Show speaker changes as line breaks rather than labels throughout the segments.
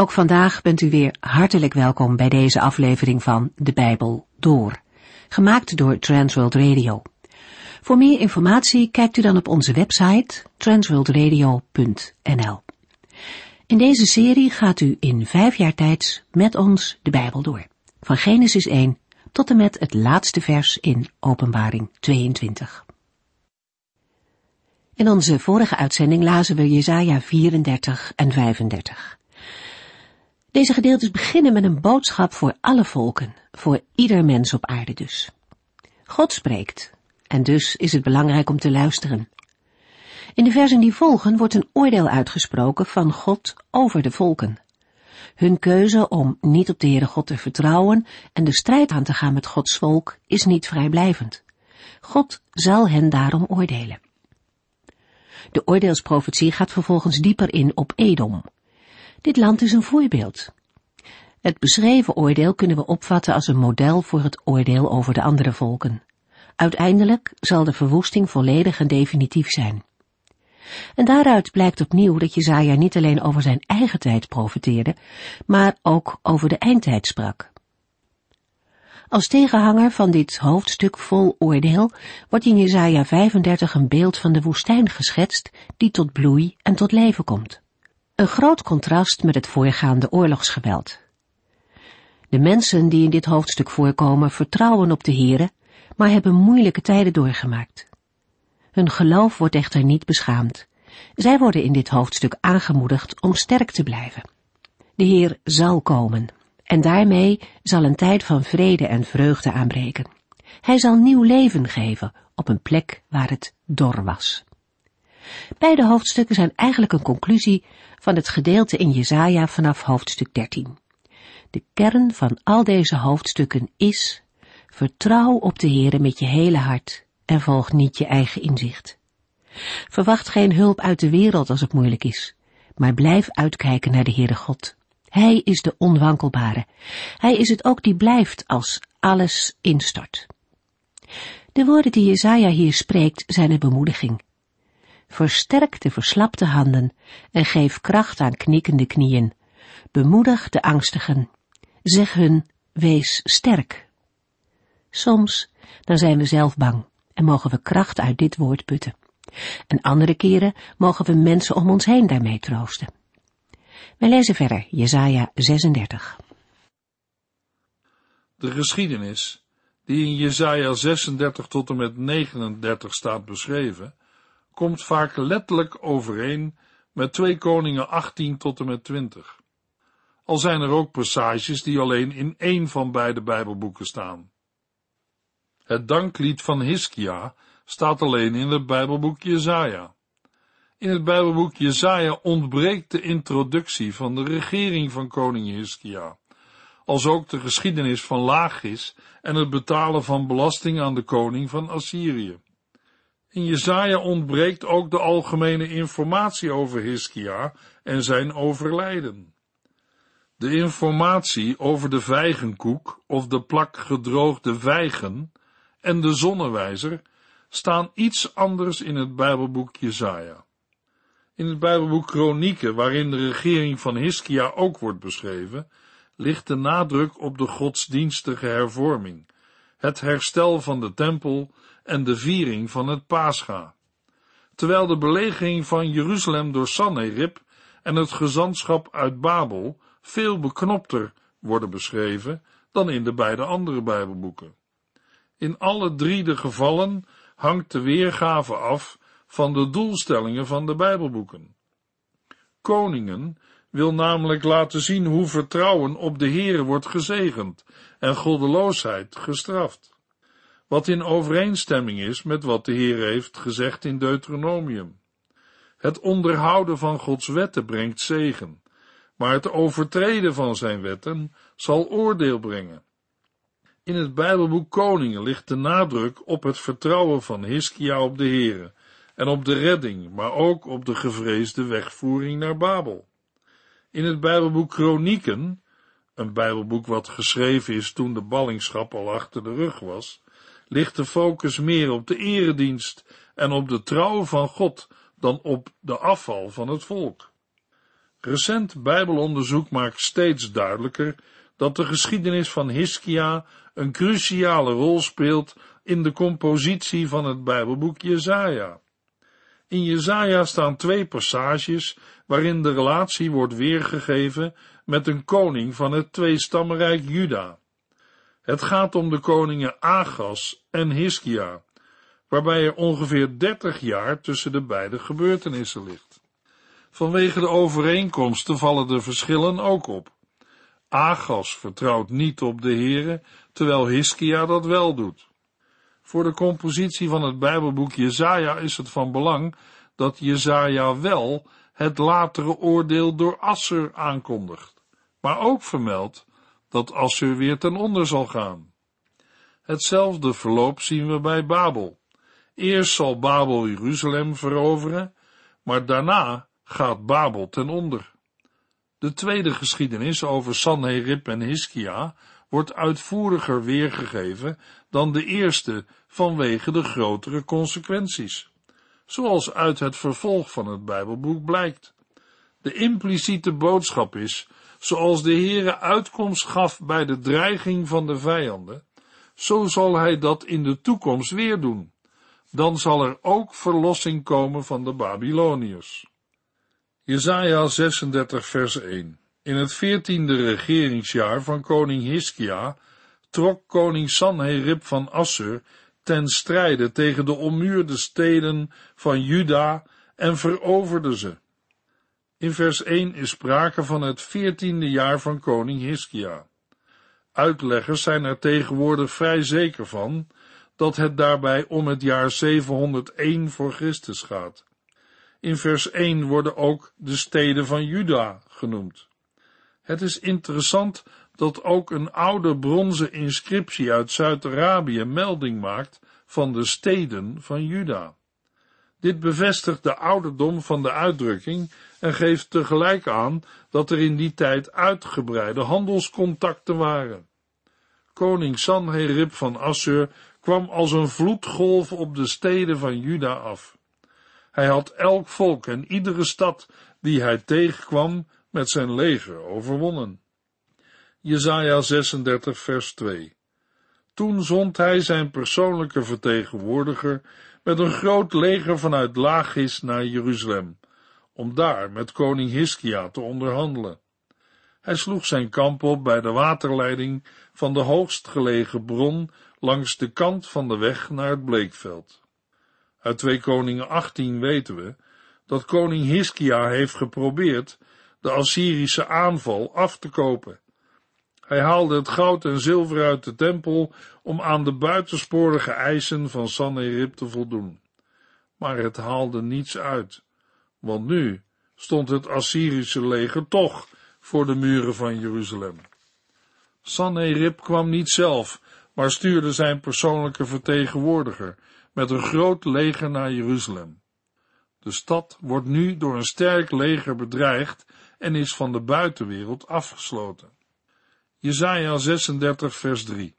Ook vandaag bent u weer hartelijk welkom bij deze aflevering van De Bijbel Door, gemaakt door Transworld Radio. Voor meer informatie kijkt u dan op onze website transworldradio.nl. In deze serie gaat u in vijf jaar tijd met ons de Bijbel door, van Genesis 1 tot en met het laatste vers in Openbaring 22. In onze vorige uitzending lazen we Jesaja 34 en 35. Deze gedeeltes beginnen met een boodschap voor alle volken, voor ieder mens op aarde dus. God spreekt, en dus is het belangrijk om te luisteren. In de versen die volgen wordt een oordeel uitgesproken van God over de volken. Hun keuze om niet op de Heere God te vertrouwen en de strijd aan te gaan met Gods volk is niet vrijblijvend. God zal hen daarom oordelen. De oordeelsprofetie gaat vervolgens dieper in op Edom, dit land is een voorbeeld. Het beschreven oordeel kunnen we opvatten als een model voor het oordeel over de andere volken. Uiteindelijk zal de verwoesting volledig en definitief zijn. En daaruit blijkt opnieuw dat Jezaja niet alleen over zijn eigen tijd profeteerde, maar ook over de eindtijd sprak. Als tegenhanger van dit hoofdstuk vol oordeel wordt in Jezaja 35 een beeld van de woestijn geschetst die tot bloei en tot leven komt. Een groot contrast met het voorgaande oorlogsgeweld. De mensen die in dit hoofdstuk voorkomen vertrouwen op de Here, maar hebben moeilijke tijden doorgemaakt. Hun geloof wordt echter niet beschaamd. Zij worden in dit hoofdstuk aangemoedigd om sterk te blijven. De Heer zal komen, en daarmee zal een tijd van vrede en vreugde aanbreken. Hij zal nieuw leven geven op een plek waar het dor was. Beide hoofdstukken zijn eigenlijk een conclusie van het gedeelte in Jesaja vanaf hoofdstuk 13. De kern van al deze hoofdstukken is, vertrouw op de Heere met je hele hart en volg niet je eigen inzicht. Verwacht geen hulp uit de wereld als het moeilijk is, maar blijf uitkijken naar de Heere God. Hij is de onwankelbare. Hij is het ook die blijft als alles instort. De woorden die Jesaja hier spreekt zijn een bemoediging. Versterk de verslapte handen en geef kracht aan knikkende knieën. Bemoedig de angstigen. Zeg hun, wees sterk. Soms, dan zijn we zelf bang en mogen we kracht uit dit woord putten. En andere keren mogen we mensen om ons heen daarmee troosten. We lezen verder, Jesaja 36.
De geschiedenis, die in Jesaja 36 tot en met 39 staat beschreven, komt vaak letterlijk overeen met 2 Koningen 18 tot en met 20. Al zijn er ook passages die alleen in één van beide Bijbelboeken staan. Het danklied van Hiskia staat alleen in het Bijbelboek Jezaja. In het Bijbelboek Jezaja ontbreekt de introductie van de regering van koning Hiskia, als ook de geschiedenis van Lagis en het betalen van belasting aan de koning van Assyrië. In Jezaja ontbreekt ook de algemene informatie over Hiskia en zijn overlijden. De informatie over de vijgenkoek of de plak gedroogde vijgen en de zonnewijzer staan iets anders in het Bijbelboek Jezaja. In het Bijbelboek Kronieken, waarin de regering van Hiskia ook wordt beschreven, ligt de nadruk op de godsdienstige hervorming, het herstel van de tempel en de viering van het Pascha. Terwijl de belegering van Jeruzalem door Sanherib en het gezantschap uit Babel veel beknopter worden beschreven dan in de beide andere Bijbelboeken. In alle drie de gevallen hangt de weergave af van de doelstellingen van de Bijbelboeken. Koningen wil namelijk laten zien hoe vertrouwen op de Heere wordt gezegend en goddeloosheid gestraft wat in overeenstemming is met wat de Heer heeft gezegd in Deuteronomium. Het onderhouden van Gods wetten brengt zegen, maar het overtreden van zijn wetten zal oordeel brengen. In het Bijbelboek Koningen ligt de nadruk op het vertrouwen van Hiskia op de Heere en op de redding, maar ook op de gevreesde wegvoering naar Babel. In het Bijbelboek Kronieken, een Bijbelboek wat geschreven is toen de ballingschap al achter de rug was, ligt de focus meer op de eredienst en op de trouw van God dan op de afval van het volk. Recent Bijbelonderzoek maakt steeds duidelijker dat de geschiedenis van Hiskia een cruciale rol speelt in de compositie van het Bijbelboek Jesaja. In Jesaja staan twee passages waarin de relatie wordt weergegeven met een koning van het tweestammenrijk Juda. Het gaat om de koningen Agas en Hiskia, waarbij er ongeveer dertig jaar tussen de beide gebeurtenissen ligt. Vanwege de overeenkomsten vallen de verschillen ook op. Agas vertrouwt niet op de Heere, terwijl Hiskia dat wel doet. Voor de compositie van het Bijbelboek Jezaja is het van belang dat Jezaja wel het latere oordeel door Asser aankondigt, maar ook vermeldt dat Assur weer ten onder zal gaan. Hetzelfde verloop zien we bij Babel. Eerst zal Babel Jeruzalem veroveren, maar daarna gaat Babel ten onder. De tweede geschiedenis over Sanherib en Hiskia wordt uitvoeriger weergegeven dan de eerste vanwege de grotere consequenties, zoals uit het vervolg van het Bijbelboek blijkt. De impliciete boodschap is, zoals de Heere uitkomst gaf bij de dreiging van de vijanden, zo zal hij dat in de toekomst weer doen. Dan zal er ook verlossing komen van de Babyloniërs. Jesaja 36 vers 1 In het veertiende regeringsjaar van koning Hiskia trok koning Sanherib van Assur ten strijde tegen de ommuurde steden van Juda en veroverde ze. In vers 1 is sprake van het veertiende jaar van koning Hiskia. Uitleggers zijn er tegenwoordig vrij zeker van dat het daarbij om het jaar 701 voor Christus gaat. In vers 1 worden ook de steden van Juda genoemd. Het is interessant dat ook een oude bronzen inscriptie uit Zuid-Arabië melding maakt van de steden van Juda. Dit bevestigt de ouderdom van de uitdrukking en geeft tegelijk aan dat er in die tijd uitgebreide handelscontacten waren. Koning Sanherib van Assur kwam als een vloedgolf op de steden van Juda af. Hij had elk volk en iedere stad die hij tegenkwam met zijn leger overwonnen. Jesaja 36 vers 2 Toen zond hij zijn persoonlijke vertegenwoordiger met een groot leger vanuit Lachis naar Jeruzalem, om daar met koning Hiskia te onderhandelen. Hij sloeg zijn kamp op bij de waterleiding van de hoogst gelegen bron langs de kant van de weg naar het bleekveld. Uit 2 Koningen 18 weten we dat koning Hiskia heeft geprobeerd de Assyrische aanval af te kopen. Hij haalde het goud en zilver uit de tempel om aan de buitensporige eisen van Sanherib te voldoen. Maar het haalde niets uit, want nu stond het Assyrische leger toch voor de muren van Jeruzalem. Sanherib kwam niet zelf, maar stuurde zijn persoonlijke vertegenwoordiger met een groot leger naar Jeruzalem. De stad wordt nu door een sterk leger bedreigd en is van de buitenwereld afgesloten. Jesaja 36 vers 3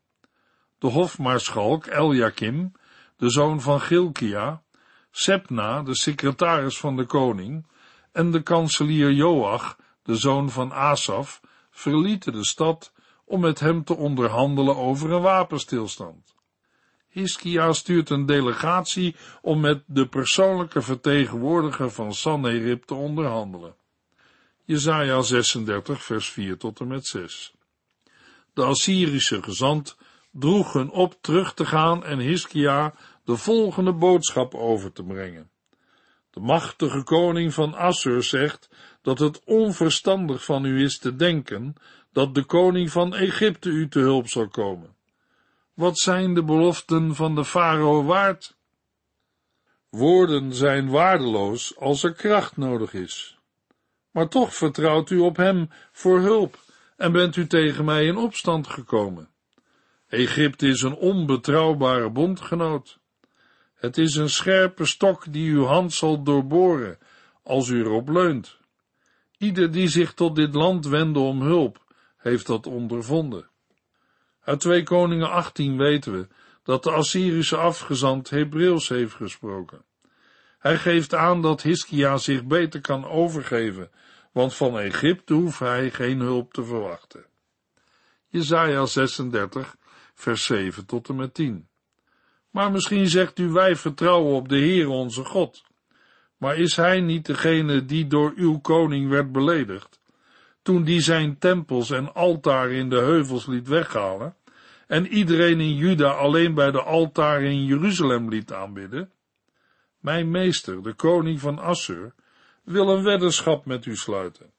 De hofmaarschalk Eljakim, de zoon van Gilkia, Sepna, de secretaris van de koning, en de kanselier Joach, de zoon van Asaf, verlieten de stad om met hem te onderhandelen over een wapenstilstand. Hiskia stuurt een delegatie om met de persoonlijke vertegenwoordiger van Sanherib te onderhandelen. Jesaja 36 vers 4 tot en met 6 De Assyrische gezant droeg hun op terug te gaan en Hiskia de volgende boodschap over te brengen. De machtige koning van Assur zegt dat het onverstandig van u is te denken dat de koning van Egypte u te hulp zal komen. Wat zijn de beloften van de farao waard? Woorden zijn waardeloos als er kracht nodig is. Maar toch vertrouwt u op hem voor hulp en bent u tegen mij in opstand gekomen. Egypte is een onbetrouwbare bondgenoot. Het is een scherpe stok die uw hand zal doorboren als u erop leunt. Ieder die zich tot dit land wendde om hulp, heeft dat ondervonden. Uit 2 Koningen 18 weten we dat de Assyrische afgezant Hebreeuws heeft gesproken. Hij geeft aan dat Hiskia zich beter kan overgeven, want van Egypte hoeft hij geen hulp te verwachten. Jesaja 36, vers 7 tot en met 10. Maar misschien zegt u, wij vertrouwen op de Heer onze God. Maar is hij niet degene die door uw koning werd beledigd, toen die zijn tempels en altaren in de heuvels liet weghalen, en iedereen in Juda alleen bij de altaren in Jeruzalem liet aanbidden? Mijn meester, de koning van Assur, wil een weddenschap met u sluiten.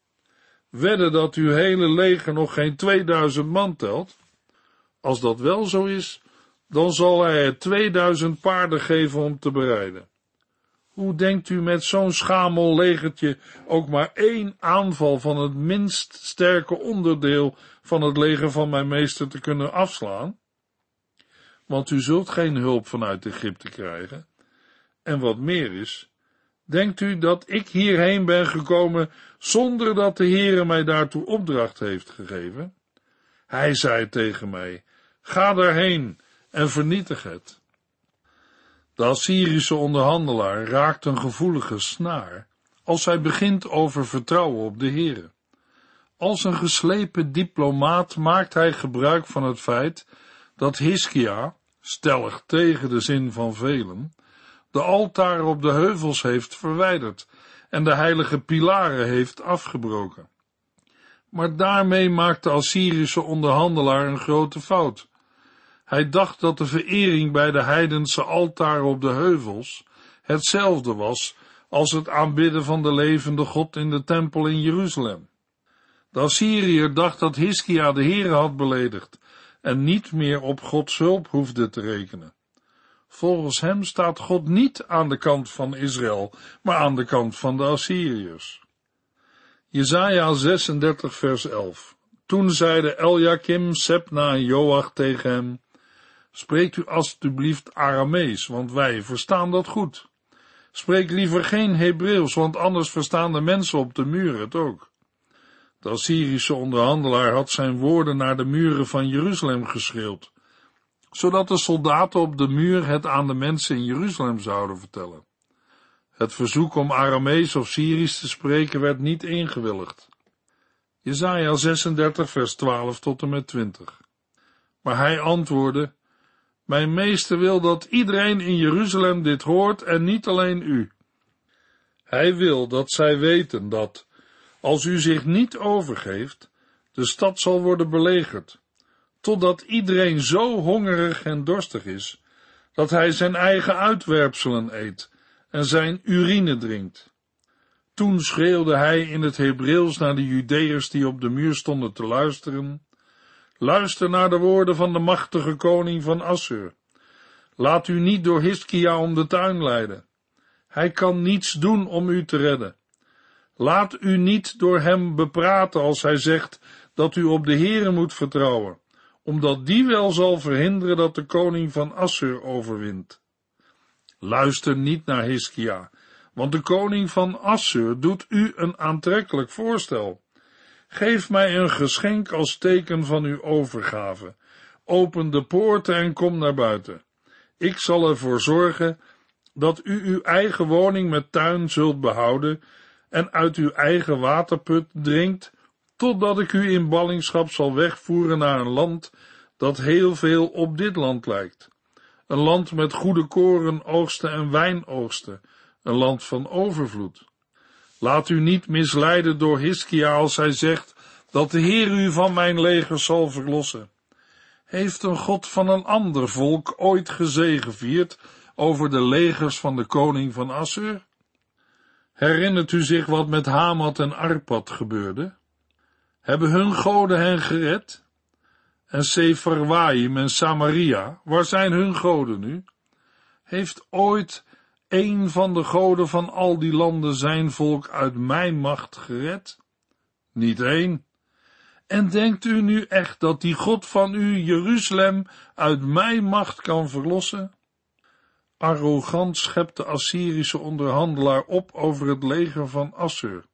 Wedden dat uw hele leger nog geen 2000 man telt? Als dat wel zo is, dan zal hij er 2000 paarden geven om te bereiden. Hoe denkt u met zo'n schamel legertje ook maar één aanval van het minst sterke onderdeel van het leger van mijn meester te kunnen afslaan? Want u zult geen hulp vanuit Egypte krijgen. En wat meer is, denkt u dat ik hierheen ben gekomen zonder dat de Heere mij daartoe opdracht heeft gegeven? Hij zei tegen mij, ga daarheen en vernietig het. De Assyrische onderhandelaar raakt een gevoelige snaar als hij begint over vertrouwen op de Heere. Als een geslepen diplomaat maakt hij gebruik van het feit dat Hiskia, stellig tegen de zin van velen, de altaren op de heuvels heeft verwijderd en de heilige pilaren heeft afgebroken. Maar daarmee maakt de Assyrische onderhandelaar een grote fout. Hij dacht dat de verering bij de heidense altaren op de heuvels hetzelfde was als het aanbidden van de levende God in de tempel in Jeruzalem. De Assyriër dacht dat Hiskia de Heere had beledigd en niet meer op Gods hulp hoefde te rekenen. Volgens hem staat God niet aan de kant van Israël, maar aan de kant van de Assyriërs. Jezaja 36 vers 11 Toen zeiden Eljakim, Sepna en Joach tegen hem, Spreekt u alstublieft Aramees, want wij verstaan dat goed. Spreek liever geen Hebreeuws, want anders verstaan de mensen op de muren het ook. De Assyrische onderhandelaar had zijn woorden naar de muren van Jeruzalem geschreeuwd, zodat de soldaten op de muur het aan de mensen in Jeruzalem zouden vertellen. Het verzoek om Aramees of Syrisch te spreken werd niet ingewilligd. Jezaja 36 vers 12 tot en met 20. Maar hij antwoordde, mijn meester wil dat iedereen in Jeruzalem dit hoort en niet alleen u. Hij wil dat zij weten dat, als u zich niet overgeeft, de stad zal worden belegerd, totdat iedereen zo hongerig en dorstig is, dat hij zijn eigen uitwerpselen eet en zijn urine drinkt. Toen schreeuwde hij in het Hebreeuws naar de Judeërs die op de muur stonden te luisteren, Luister naar de woorden van de machtige koning van Assur. Laat u niet door Hiskia om de tuin leiden. Hij kan niets doen om u te redden. Laat u niet door hem bepraten als hij zegt dat u op de Heere moet vertrouwen, omdat die wel zal verhinderen dat de koning van Assur overwint. Luister niet naar Hiskia, want de koning van Assur doet u een aantrekkelijk voorstel. Geef mij een geschenk als teken van uw overgave. Open de poorten en kom naar buiten. Ik zal ervoor zorgen dat u uw eigen woning met tuin zult behouden en uit uw eigen waterput drinkt, totdat ik u in ballingschap zal wegvoeren naar een land dat heel veel op dit land lijkt. Een land met goede koren oogsten en wijnoogsten, een land van overvloed. Laat u niet misleiden door Hiskia als hij zegt dat de Heer u van mijn leger zal verlossen. Heeft een God van een ander volk ooit gezegevierd over de legers van de koning van Assur? Herinnert u zich wat met Hamat en Arpad gebeurde? Hebben hun goden hen gered? En Sefarwaim en Samaria, waar zijn hun goden nu? Heeft ooit een van de goden van al die landen zijn volk uit mijn macht gered? Niet één. En denkt u nu echt dat die God van u Jeruzalem uit mijn macht kan verlossen? Arrogant schept de Assyrische onderhandelaar op over het leger van Assur.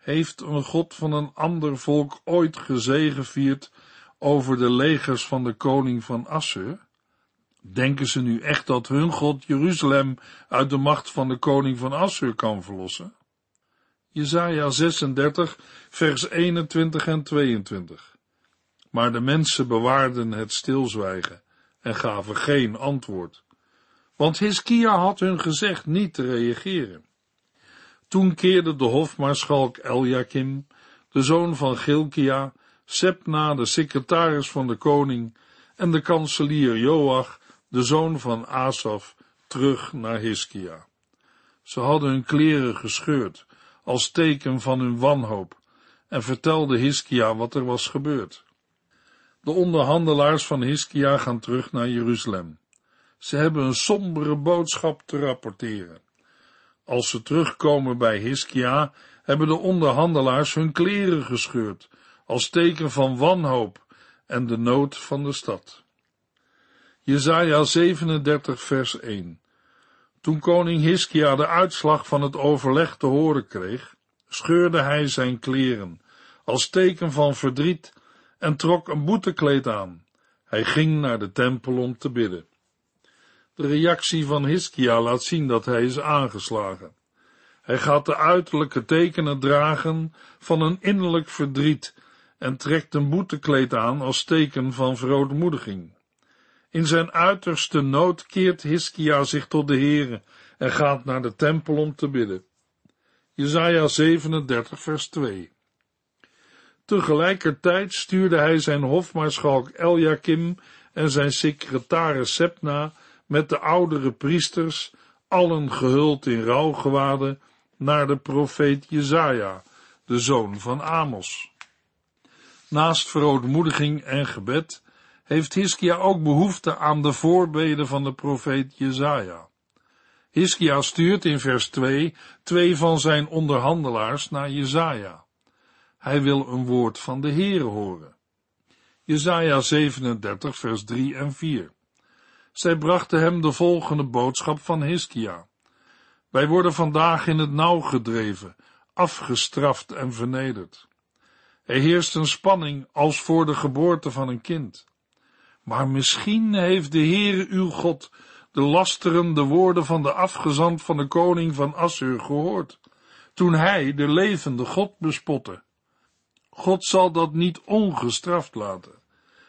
Heeft een God van een ander volk ooit gezegevierd over de legers van de koning van Assur? Denken ze nu echt dat hun God Jeruzalem uit de macht van de koning van Assur kan verlossen? Jesaja 36, vers 21 en 22. Maar de mensen bewaarden het stilzwijgen en gaven geen antwoord. Want Hiskia had hun gezegd niet te reageren. Toen keerde de hofmaarschalk Eljakim, de zoon van Gilkia, Sepna, de secretaris van de koning, en de kanselier Joach, de zoon van Asaf, terug naar Hiskia. Ze hadden hun kleren gescheurd, als teken van hun wanhoop, en vertelden Hiskia wat er was gebeurd. De onderhandelaars van Hiskia gaan terug naar Jeruzalem. Ze hebben een sombere boodschap te rapporteren. Als ze terugkomen bij Hiskia, hebben de onderhandelaars hun kleren gescheurd, als teken van wanhoop en de nood van de stad. Jesaja 37 vers 1 Toen koning Hiskia de uitslag van het overleg te horen kreeg, scheurde hij zijn kleren, als teken van verdriet, en trok een boetekleed aan. Hij ging naar de tempel om te bidden. De reactie van Hiskia laat zien dat hij is aangeslagen. Hij gaat de uiterlijke tekenen dragen van een innerlijk verdriet en trekt een boetekleed aan als teken van verootmoediging. In zijn uiterste nood keert Hiskia zich tot de Heere en gaat naar de tempel om te bidden. Jesaja 37 vers 2 Tegelijkertijd stuurde hij zijn hofmaarschalk Eljakim en zijn secretaris Sepna met de oudere priesters, allen gehuld in rouwgewaden, naar de profeet Jezaja, de zoon van Amos. Naast verootmoediging en gebed heeft Hiskia ook behoefte aan de voorbeden van de profeet Jezaja. Hiskia stuurt in vers 2 twee van zijn onderhandelaars naar Jezaja. Hij wil een woord van de Heere horen. Jezaja 37 vers 3 en 4 zij brachten hem de volgende boodschap van Hiskia. Wij worden vandaag in het nauw gedreven, afgestraft en vernederd. Er heerst een spanning als voor de geboorte van een kind. Maar misschien heeft de Heere uw God de lasterende woorden van de afgezant van de koning van Assur gehoord, toen hij de levende God bespotte. God zal dat niet ongestraft laten.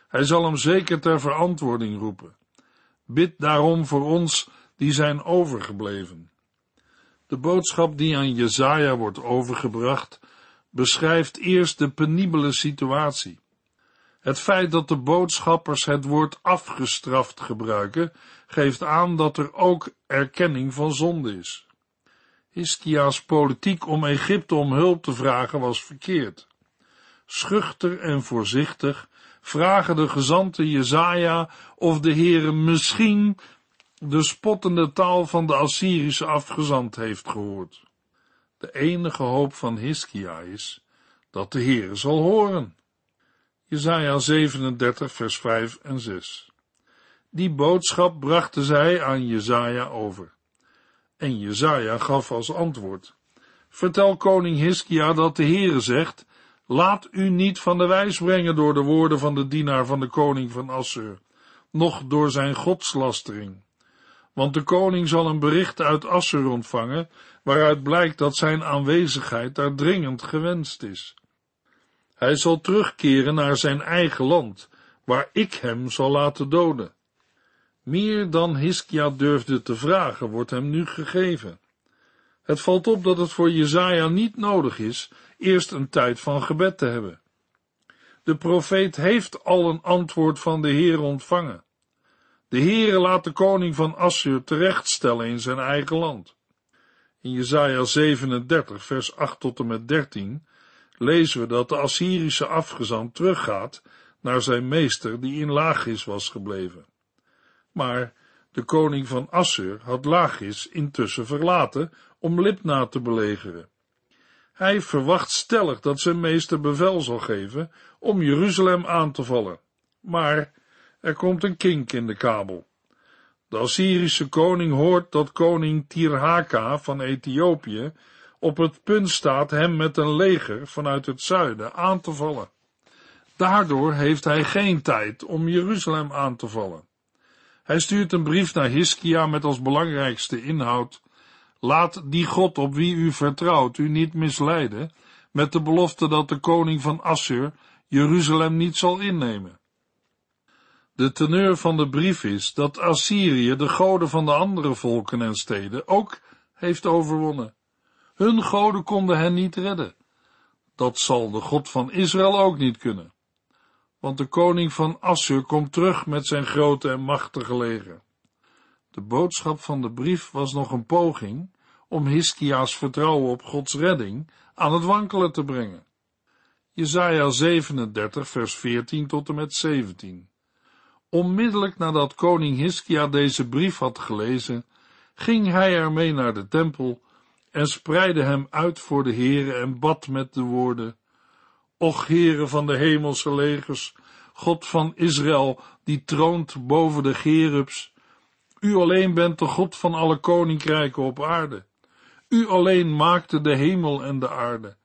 Hij zal hem zeker ter verantwoording roepen. Bid daarom voor ons die zijn overgebleven. De boodschap die aan Jezaja wordt overgebracht, beschrijft eerst de penibele situatie. Het feit dat de boodschappers het woord afgestraft gebruiken, geeft aan dat er ook erkenning van zonde is. Hiskia's politiek om Egypte om hulp te vragen was verkeerd. Schuchter en voorzichtig vragen de gezanten Jezaja of de Heere misschien de spottende taal van de Assyrische afgezant heeft gehoord. De enige hoop van Hiskia is dat de Heere zal horen. Jezaja 37 vers 5 en 6 Die boodschap brachten zij aan Jezaja over. En Jezaja gaf als antwoord, Vertel koning Hiskia dat de Heere zegt, Laat u niet van de wijs brengen door de woorden van de dienaar van de koning van Assur, noch door zijn godslastering. Want de koning zal een bericht uit Assur ontvangen, waaruit blijkt dat zijn aanwezigheid daar dringend gewenst is. Hij zal terugkeren naar zijn eigen land, waar ik hem zal laten doden. Meer dan Hiskia durfde te vragen, wordt hem nu gegeven. Het valt op dat het voor Jezaja niet nodig is eerst een tijd van gebed te hebben. De profeet heeft al een antwoord van de Heer ontvangen. De Heere laat de koning van Assur terechtstellen in zijn eigen land. In Jesaja 37 vers 8 tot en met 13 lezen we dat de Assyrische afgezant teruggaat naar zijn meester die in Lagis was gebleven. Maar de koning van Assur had Lagis intussen verlaten om Libna te belegeren. Hij verwacht stellig dat zijn meester bevel zal geven om Jeruzalem aan te vallen. Maar er komt een kink in de kabel. De Assyrische koning hoort dat koning Tirhaka van Ethiopië op het punt staat hem met een leger vanuit het zuiden aan te vallen. Daardoor heeft hij geen tijd om Jeruzalem aan te vallen. Hij stuurt een brief naar Hiskia met als belangrijkste inhoud Laat die God op wie u vertrouwt u niet misleiden met de belofte dat de koning van Assur Jeruzalem niet zal innemen. De teneur van de brief is dat Assyrië de goden van de andere volken en steden ook heeft overwonnen. Hun goden konden hen niet redden. Dat zal de God van Israël ook niet kunnen. Want de koning van Assur komt terug met zijn grote en machtige leger. De boodschap van de brief was nog een poging om Hiskia's vertrouwen op Gods redding aan het wankelen te brengen. Jesaja 37 vers 14 tot en met 17 Onmiddellijk nadat koning Hiskia deze brief had gelezen, ging hij ermee naar de tempel en spreidde hem uit voor de Heere en bad met de woorden, Och Heere van de hemelse legers, God van Israël, die troont boven de Gerubs, u alleen bent de God van alle koninkrijken op aarde. U alleen maakte de hemel en de aarde.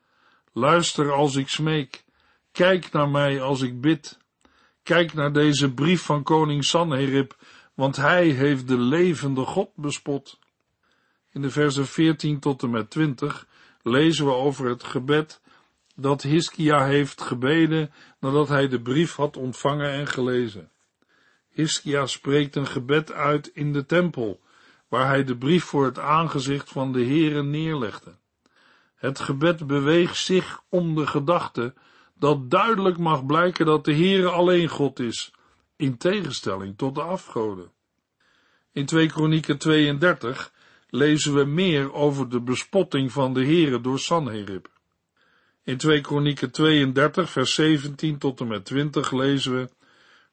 Luister als ik smeek, kijk naar mij als ik bid. Kijk naar deze brief van koning Sanherib, want hij heeft de levende God bespot. In de versen 14 tot en met 20 lezen we over het gebed dat Hiskia heeft gebeden nadat hij de brief had ontvangen en gelezen. Hiskia spreekt een gebed uit in de tempel, waar hij de brief voor het aangezicht van de Heere neerlegde. Het gebed beweegt zich om de gedachte dat duidelijk mag blijken dat de Heere alleen God is, in tegenstelling tot de afgoden. In 2 Kronieken 32 lezen we meer over de bespotting van de Heere door Sanherib. In 2 Kronieken 32 vers 17 tot en met 20 lezen we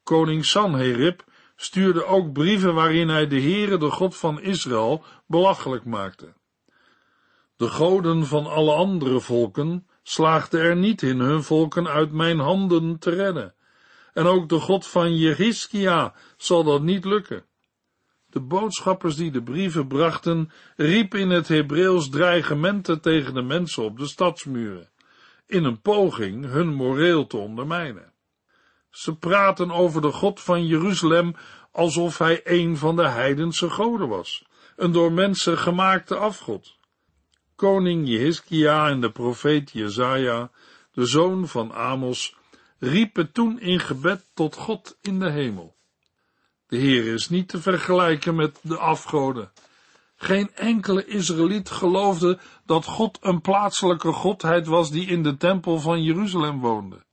Koning Sanherib stuurde ook brieven waarin hij de Heere, de God van Israël, belachelijk maakte. De goden van alle andere volken slaagden er niet in hun volken uit mijn handen te redden. En ook de God van Jehiskia zal dat niet lukken. De boodschappers die de brieven brachten, riepen in het Hebreeuws dreigementen tegen de mensen op de stadsmuren, in een poging hun moreel te ondermijnen. Ze praten over de God van Jeruzalem alsof hij een van de heidense goden was, een door mensen gemaakte afgod. Koning Jehiskia en de profeet Jezaja, de zoon van Amos, riepen toen in gebed tot God in de hemel. De Heer is niet te vergelijken met de afgoden. Geen enkele Israëliet geloofde dat God een plaatselijke godheid was die in de tempel van Jeruzalem woonde.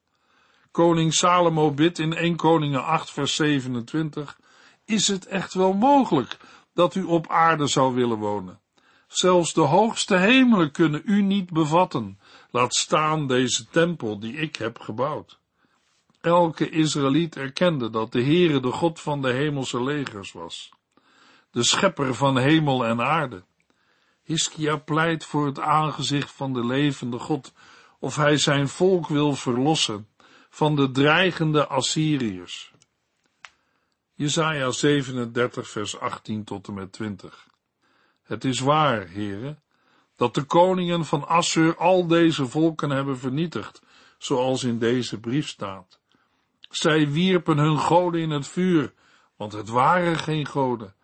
Koning Salomo bidt in 1 Koningen 8 vers 27, is het echt wel mogelijk dat u op aarde zou willen wonen? Zelfs de hoogste hemelen kunnen u niet bevatten, laat staan deze tempel die ik heb gebouwd. Elke Israëliet erkende dat de Heere de God van de hemelse legers was, de schepper van hemel en aarde. Hiskia pleit voor het aangezicht van de levende God, of hij zijn volk wil verlossen van de dreigende Assyriërs. Jesaja 37 vers 18 tot en met 20 Het is waar, heren, dat de koningen van Assur al deze volken hebben vernietigd, zoals in deze brief staat. Zij wierpen hun goden in het vuur, want het waren geen goden,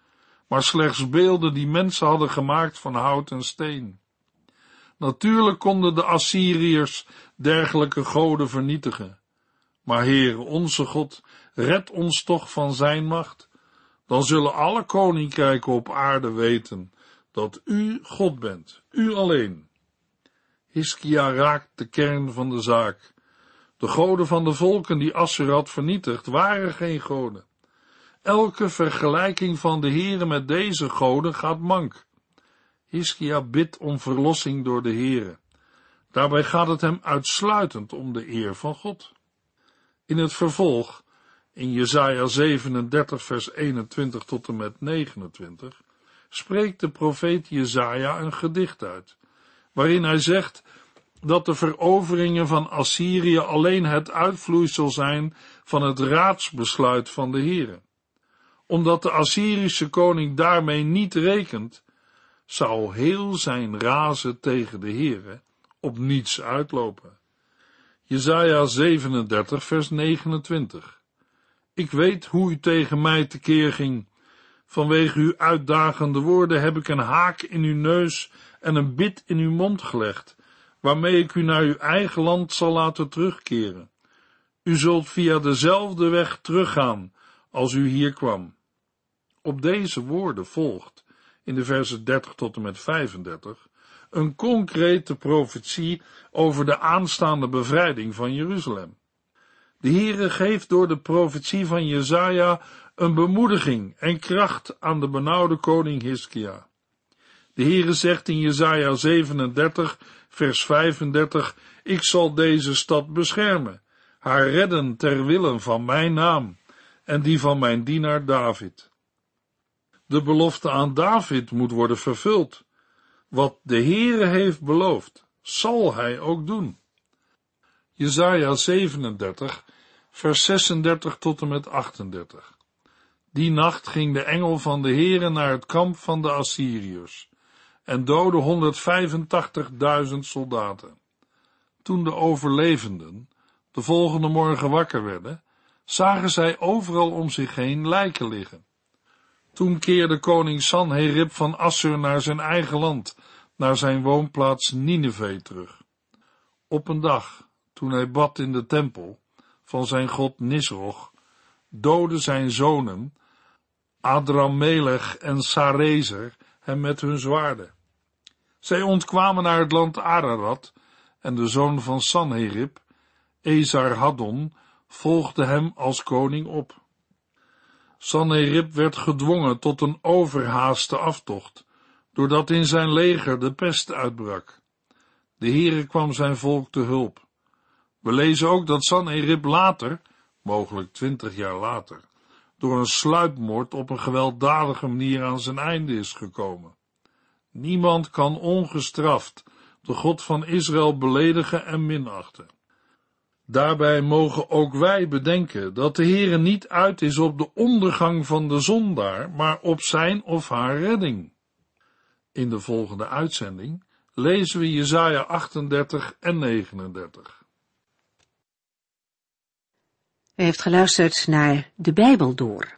maar slechts beelden die mensen hadden gemaakt van hout en steen. Natuurlijk konden de Assyriërs dergelijke goden vernietigen, maar Heer, onze God, red ons toch van zijn macht. Dan zullen alle koninkrijken op aarde weten dat u God bent, u alleen. Hiskia raakt de kern van de zaak. De goden van de volken die Assur had vernietigd, waren geen goden. Elke vergelijking van de Heere met deze goden gaat mank. Hiskia bidt om verlossing door de Heere. Daarbij gaat het hem uitsluitend om de eer van God. In het vervolg, in Jesaja 37 vers 21 tot en met 29, spreekt de profeet Jesaja een gedicht uit, waarin hij zegt dat de veroveringen van Assyrië alleen het uitvloeisel zijn van het raadsbesluit van de Heere. Omdat de Assyrische koning daarmee niet rekent, zou heel zijn razen tegen de Heere op niets uitlopen. Jesaja 37 vers 29 Ik weet hoe u tegen mij tekeer ging, Vanwege uw uitdagende woorden heb ik een haak in uw neus en een bit in uw mond gelegd, waarmee ik u naar uw eigen land zal laten terugkeren. U zult via dezelfde weg teruggaan als u hier kwam. Op deze woorden volgt, in de versen 30 tot en met 35, een concrete profetie over de aanstaande bevrijding van Jeruzalem. De Heere geeft door de profetie van Jezaja een bemoediging en kracht aan de benauwde koning Hiskia. De Heere zegt in Jezaja 37, vers 35, ik zal deze stad beschermen, haar redden ter wille van mijn naam en die van mijn dienaar David. De belofte aan David moet worden vervuld. Wat de Heere heeft beloofd, zal hij ook doen. Jezaja 37, vers 36 tot en met 38. Die nacht ging de engel van de Heere naar het kamp van de Assyriërs en doodde 185.000 soldaten. Toen de overlevenden de volgende morgen wakker werden, zagen zij overal om zich heen lijken liggen. Toen keerde koning Sanherib van Assur naar zijn eigen land, naar zijn woonplaats Nineveh terug. Op een dag, toen hij bad in de tempel van zijn god Nisroch, doodden zijn zonen, Adramelech en Sarezer, hem met hun zwaarden. Zij ontkwamen naar het land Ararat, en de zoon van Sanherib, Ezar Haddon, volgde hem als koning op. Sanherib werd gedwongen tot een overhaaste aftocht, doordat in zijn leger de pest uitbrak. De Heere kwam zijn volk te hulp. We lezen ook dat Sanherib later, mogelijk twintig jaar later, door een sluipmoord op een gewelddadige manier aan zijn einde is gekomen. Niemand kan ongestraft de God van Israël beledigen en minachten. Daarbij mogen ook wij bedenken dat de Heere niet uit is op de ondergang van de zondaar, maar op zijn of haar redding. In de volgende uitzending lezen we Jesaja 38 en 39.
U heeft geluisterd naar De Bijbel Door,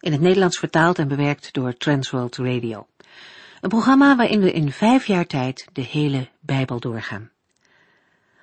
in het Nederlands vertaald en bewerkt door Transworld Radio. Een programma waarin we in vijf jaar tijd de hele Bijbel doorgaan.